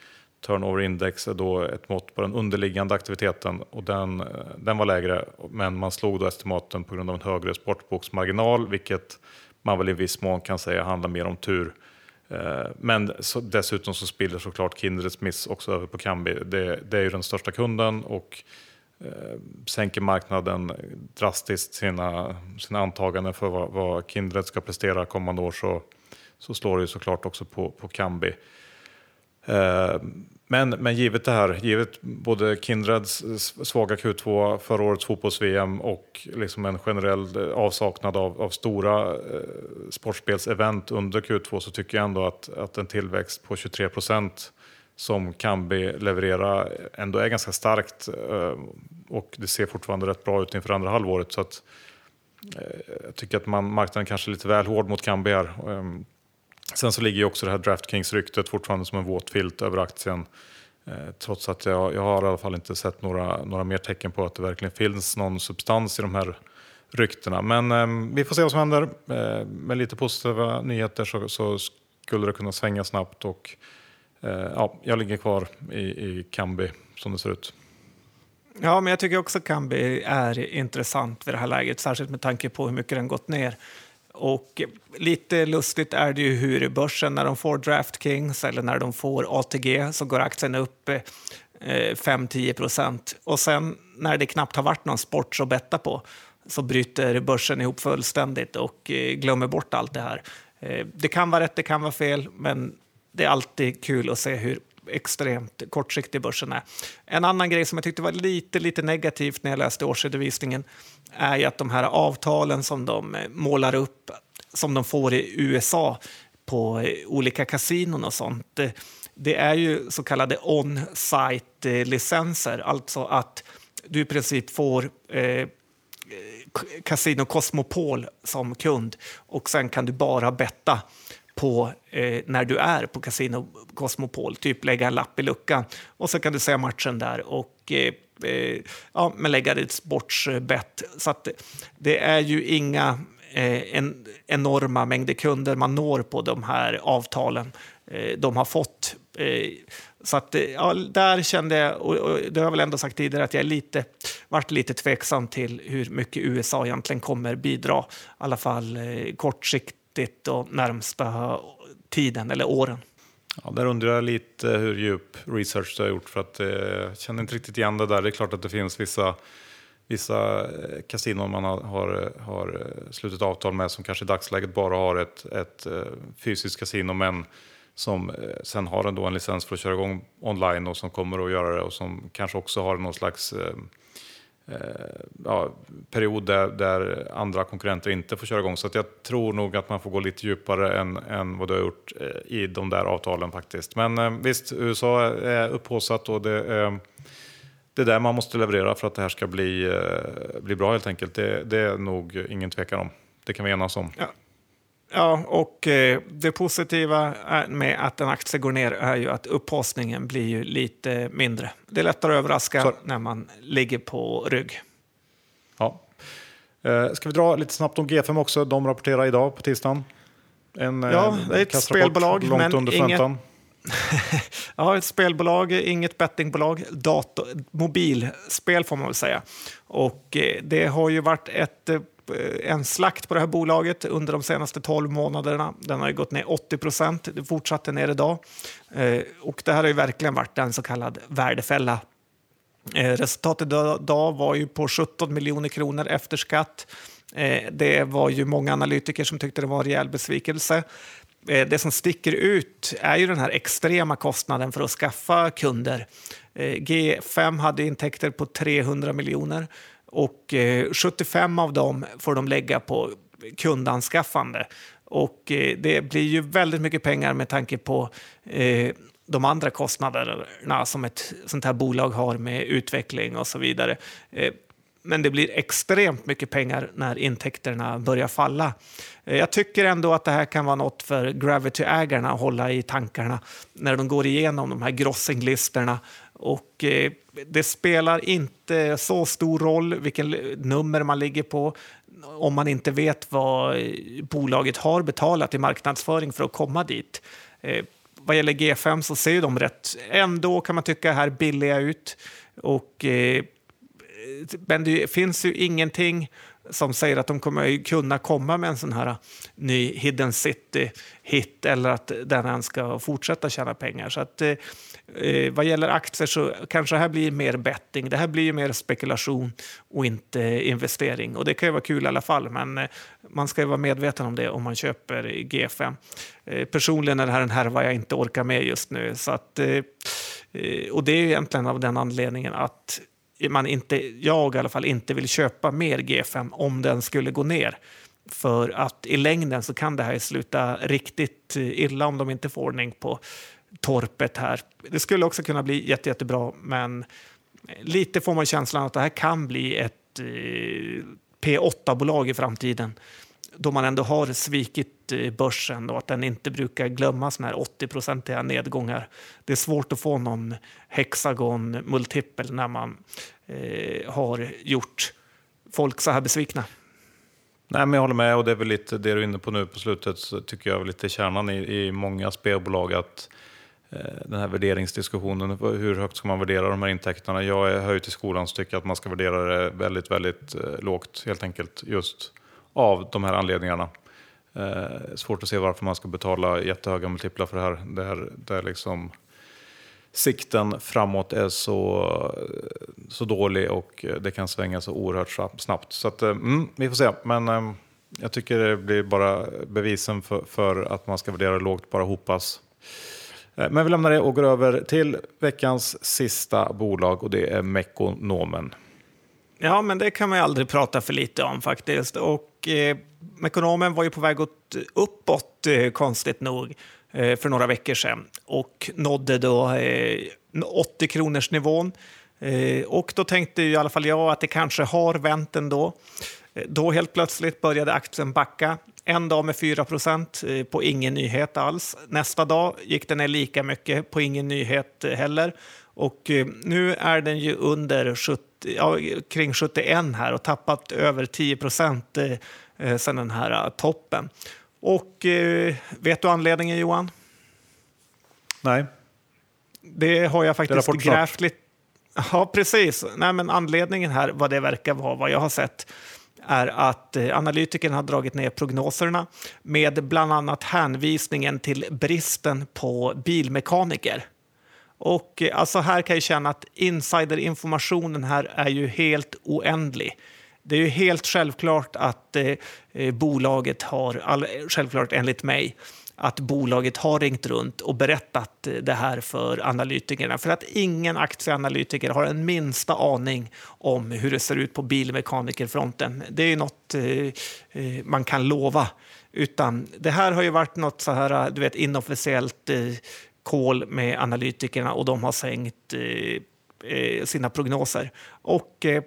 turnover index är då ett mått på den underliggande aktiviteten och den, den var lägre men man slog då estimaten på grund av en högre sportboksmarginal vilket man väl i viss mån kan säga handlar mer om tur. Eh, men dessutom så spiller såklart Kindreds miss också över på Kambi. Det, det är ju den största kunden och eh, sänker marknaden drastiskt sina, sina antaganden för vad, vad Kindred ska prestera kommande år så, så slår det ju såklart också på, på Kambi. Eh, men, men givet det här, givet både Kindreds svaga Q2, förra årets fotbolls-VM och liksom en generell eh, avsaknad av, av stora eh, sportspelsevent under Q2 så tycker jag ändå att, att en tillväxt på 23 procent som Kambi levererar ändå är ganska starkt eh, och det ser fortfarande rätt bra ut inför andra halvåret. Så att, eh, jag tycker att man, marknaden kanske är lite väl hård mot Kambi här. Ehm, Sen så ligger ju också det här DraftKings-ryktet fortfarande som en våt filt över aktien. Eh, trots att jag, jag har i alla fall inte sett några, några mer tecken på att det verkligen finns någon substans i de här ryktena. Men eh, vi får se vad som händer. Eh, med lite positiva nyheter så, så, skulle det kunna svänga snabbt. Och, eh, ja, jag ligger kvar i, i Kambi som det ser ut. Ja, men jag tycker också Kambi är intressant vid det här läget, särskilt med tanke på hur mycket den gått ner. Och lite lustigt är det ju hur börsen, när de får DraftKings eller när de får ATG så går aktien upp eh, 5-10 procent. Och sen när det knappt har varit någon sport att betta på så bryter börsen ihop fullständigt och eh, glömmer bort allt det här. Eh, det kan vara rätt, det kan vara fel, men det är alltid kul att se hur extremt kortsiktig börsen är. En annan grej som jag tyckte var lite, lite negativt när jag läste årsredovisningen är ju att de här avtalen som de eh, målar upp, som de får i USA på eh, olika kasinon och sånt, eh, det är ju så kallade on-site-licenser, alltså att du i princip får eh, Casino Cosmopol som kund och sen kan du bara betta på eh, när du är på Casino Cosmopol, typ lägga en lapp i luckan och så kan du se matchen där och eh, eh, ja, men lägga ditt sportsbett. Så att det är ju inga eh, en, enorma mängder kunder man når på de här avtalen eh, de har fått. Eh, så att, eh, ja, där kände jag, och, och det har jag väl ändå sagt tidigare, att jag är lite, varit lite tveksam till hur mycket USA egentligen kommer bidra, i alla fall eh, kortsiktigt och närmsta tiden eller åren. Ja, där undrar jag lite hur djup research du har gjort för att eh, jag känner inte riktigt igen det där. Det är klart att det finns vissa, vissa eh, kasinon man har, har, slutit avtal med som kanske i dagsläget bara har ett, ett eh, fysiskt kasino men som eh, sen har ändå en licens för att köra igång online och som kommer att göra det och som kanske också har någon slags Eh, ja, period där, där, andra konkurrenter inte får köra igång. Så jag tror nog att man får gå lite djupare än, än vad du har gjort eh, i de där avtalen faktiskt. Men eh, visst, USA är upphåsat och det är det är där man måste leverera för att det här ska bli, eh, bli bra helt enkelt. Det, det är nog ingen tvekan om. Det kan vi enas om. Ja. Ja, och eh, det positiva med att en aktie går ner är ju att upphaussningen blir ju lite mindre. Det är lättare att överraska Så. när man ligger på rygg. Ja. Eh, ska vi dra lite snabbt om G5 också? De rapporterar idag på tisdagen. En, ja, det är ett spelbolag, långt men under inget, ja, ett spelbolag, inget bettingbolag, dator, mobilspel får man väl säga. Och eh, det har ju varit ett, eh, Eh, en slakt på det här bolaget under de senaste 12 månaderna. Den har ju gått ner 80 procent, det fortsatte ner idag. Eh, och det här har ju verkligen varit en så kallad värdefälla. Eh, resultatet idag var ju på 17 miljoner kronor efter skatt. Det var ju många analytiker som tyckte det var en rejäl besvikelse. Det som sticker ut är ju den här extrema kostnaden för att skaffa kunder. G5 hade intäkter på 300 miljoner och eh, 75 av dem får de lägga på kundanskaffande. Och eh, det blir ju väldigt mycket pengar med tanke på eh, de andra kostnaderna som ett sånt här bolag har med utveckling och så vidare. Men det blir extremt mycket pengar när intäkterna börjar falla. Jag tycker ändå att det här kan vara något för Gravity-ägarna att hålla i tankarna när de går igenom de här grossinglistorna. Och det spelar inte så stor roll vilken nummer man ligger på om man inte vet vad eh, bolaget har betalat i marknadsföring för att komma dit. Eh, vad gäller G5 så ser de rätt, ändå kan man tycka, här billiga ut. Och eh, men det finns ju ingenting som säger att de kommer kunna komma med en sån här eh, ny Hidden City-hit eller att den ens ska fortsätta tjäna pengar. Så att, eh, eh, vad gäller aktier så kanske det här blir mer betting. Det här blir mer spekulation och inte investering. Och det kan ju vara kul i alla fall, men eh, man ska ju vara medveten om det om man köper G5. Eh, personligen är det här en härva jag inte orkar med just nu. Så att, eh, eh och det är egentligen av den anledningen att man inte, jag i alla fall inte vill köpa mer G5 om den skulle gå ner. För att i längden så kan det här sluta riktigt eh, illa om de inte får ordning på torpet här. Det skulle också kunna bli jätte, jättebra, men lite får man känslan att det här kan bli ett eh, P8-bolag i framtiden då man ändå har svikit eh, börsen och att den inte brukar glömma såna här 80-procentiga nedgångar. Det är svårt att få någon hexagon multipel när man eh, har gjort folk så här besvikna. Nej, men jag håller med och det är väl lite det du är inne på nu på slutet, så tycker jag är lite kärnan i, i många spelbolag att Eh, den här värderingsdiskussionen, hur högt ska man värdera de här intäkterna? Jag är ju till skolan så tycker att man ska värdera det väldigt, väldigt eh, lågt helt enkelt. Just av de här anledningarna. Eh, svårt att se varför man ska betala jättehöga multiplar för det här. Där, där liksom sikten framåt är så, eh, så dålig och det kan svänga så oerhört snabbt. Så att, mm, vi får se. Men eh, jag tycker det blir bara bevisen för, för att man ska värdera lågt bara hopas. Eh, men vi lämnar det och går över till veckans sista bolag och det är Mekonomen. Ja, men det kan man ju aldrig prata för lite om faktiskt. Och eh, Mekonomen var ju på väg åt, uppåt, eh, konstigt nog, eh, för några veckor sedan och nådde då eh, 80 kronors nivån. Eh, och då tänkte i alla fall jag att det kanske har vänt ändå. Eh, då helt plötsligt började aktien backa. En dag med 4 procent eh, på ingen nyhet alls. Nästa dag gick den ner lika mycket på ingen nyhet heller. Och nu är den ju under 70 ja, kring 71 här och tappat över 10 procent eh, eh, sedan den här eh, toppen. Och eh, vet du anledningen Johan? Nej. Det har jag faktiskt grävt lite. Ja, precis. Nej, men anledningen här, vad det verkar vara, vad jag har sett, är att eh, analytikern har dragit ner prognoserna med bland annat hänvisningen till bristen på bilmekaniker. Och eh, alltså här kan jag känna att insiderinformationen här är ju helt oändlig. Det är ju helt självklart att eh, eh bolaget har, all, självklart enligt mig, att bolaget har ringt runt och berättat det här för analytikerna. För att ingen aktieanalytiker har en minsta aning om hur det ser ut på bilmekanikerfronten. Det är något eh, eh, man kan lova. Utan det här har ju varit något så här, du vet, inofficiellt eh, call med analytikerna och de har sänkt eh, eh sina prognoser. Och eh,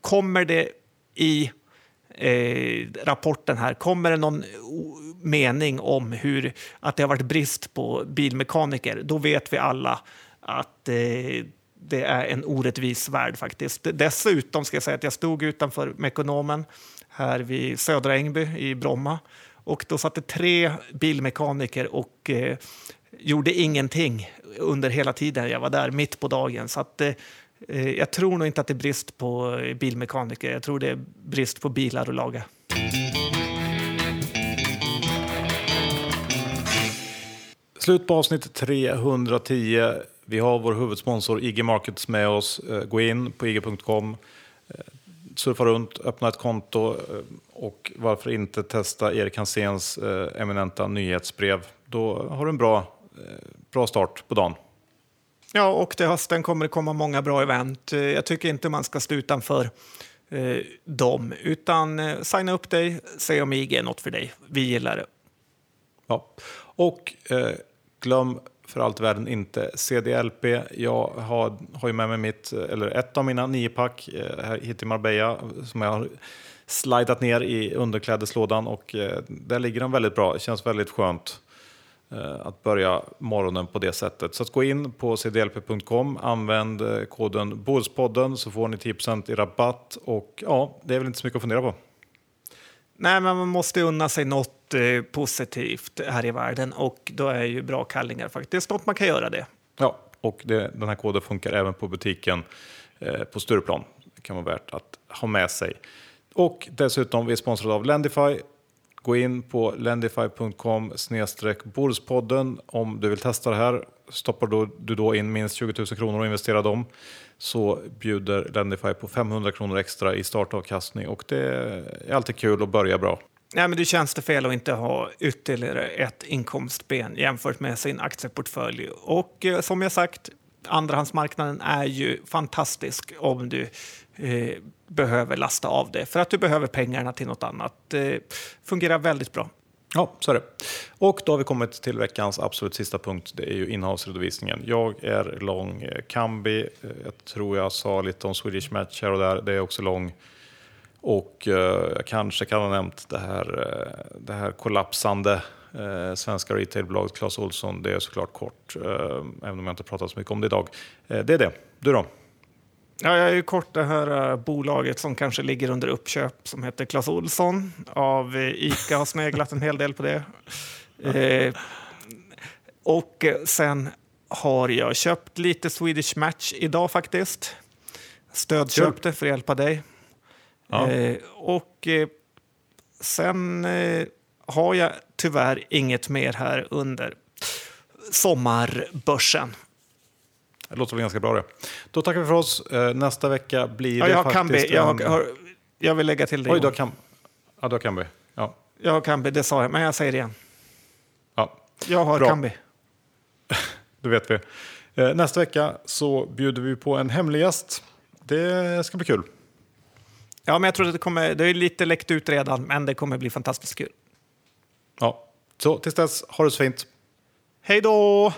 kommer det i eh, rapporten här, kommer det någon mening om hur, att det har varit brist på bilmekaniker, då vet vi alla att eh, det är en orättvis värld faktiskt. Dessutom ska jag säga att jag stod utanför Mekonomen här vid Södra Ängby i Bromma och då satt det tre bilmekaniker och eh, gjorde ingenting under hela tiden jag var där, mitt på dagen. Så att, eh, Eh, Eh, jag tror nog inte att det är brist på eh, bilmekaniker. Jag tror det är brist på bilar att laga. Slut på avsnitt 310. Vi har vår huvudsponsor IG Markets med oss. Eh, gå in på ig.com, surfa runt, öppna ett konto och varför inte testa Erik Hanséns eminenta nyhetsbrev. Då har du en bra, bra start på dagen. Ja, och till hösten kommer det komma många bra event. Eh, jag tycker inte man ska stå utanför eh, dem, utan eh, signa upp dig, se om IG är något för dig. Vi gillar det. Ja, och eh, glöm för allt i världen inte CDLP. Jag har, har ju med mig mitt, eller ett av mina niopack eh, hit i Marbella som jag har slidat ner i underklädeslådan och eh, där ligger de väldigt bra. Det känns väldigt skönt. Eh, att börja morgonen på det sättet. Så att gå in på cdlp.com, använd eh, koden Bordspodden så får ni 10% i rabatt och ja, det är väl inte så mycket att fundera på. Nej, men man måste unna sig något eh, positivt här i världen och då är ju bra kallingar faktiskt något man kan göra det. Ja, och det, den här koden funkar även på butiken eh, på Stureplan. Det kan vara värt att ha med sig. Och dessutom, vi är sponsrade av Lendify Gå in på lendify.com bordspodden om du vill testa det här. Stoppar du då in minst 20 000 kronor och investerar dem så bjuder Lendify på 500 kronor extra i startavkastning och det är alltid kul att börja bra. Nej, men det känns det fel att inte ha ytterligare ett inkomstben jämfört med sin aktieportfölj. Och eh, som jag sagt, andrahandsmarknaden är ju fantastisk om du eh, behöver lasta av det för att du behöver pengarna till något annat. Det fungerar väldigt bra. Ja, så är det. Och då har vi kommit till veckans absolut sista punkt. Det är ju innehavsredovisningen. Jag är lång eh, Kambi. Eh, jag tror jag sa lite om Swedish Match här och där. Det är också lång. Och eh, jag kanske kan ha nämnt det här, eh, det här kollapsande eh, svenska retailbolaget Clas Ohlson. Det är såklart kort, eh, även om jag inte pratat så mycket om det idag. det är det. Du då? Ja, jag är ju kort det här uh, bolaget som kanske ligger under uppköp som heter Clas Olsson av uh, Ica har sneglat en hel del på det. Uh, och sen har jag köpt lite Swedish Match idag faktiskt. Stödköpte för att hjälpa dig. Ja. och sen har jag tyvärr inget mer här under sommarbörsen. Det låter väl ganska bra det. Då tackar vi för oss. Eh, nästa vecka blir ja, det jag faktiskt... Kan jag, har, jag vill lägga till det. Oj, du har kan... Ja, du har Kambi. Ja. Jag har Kambi, det sa jag, men jag säger det igen. Ja. Jag har bra. Kambi. Då vet vi. Eh, nästa vecka så bjuder vi på en hemlig gäst. Det ska bli kul. Ja, men jag tror att det kommer, det är lite läckt ut redan, men det kommer bli fantastiskt kul. Ja, så tills dess, ha det så fint. Hej då!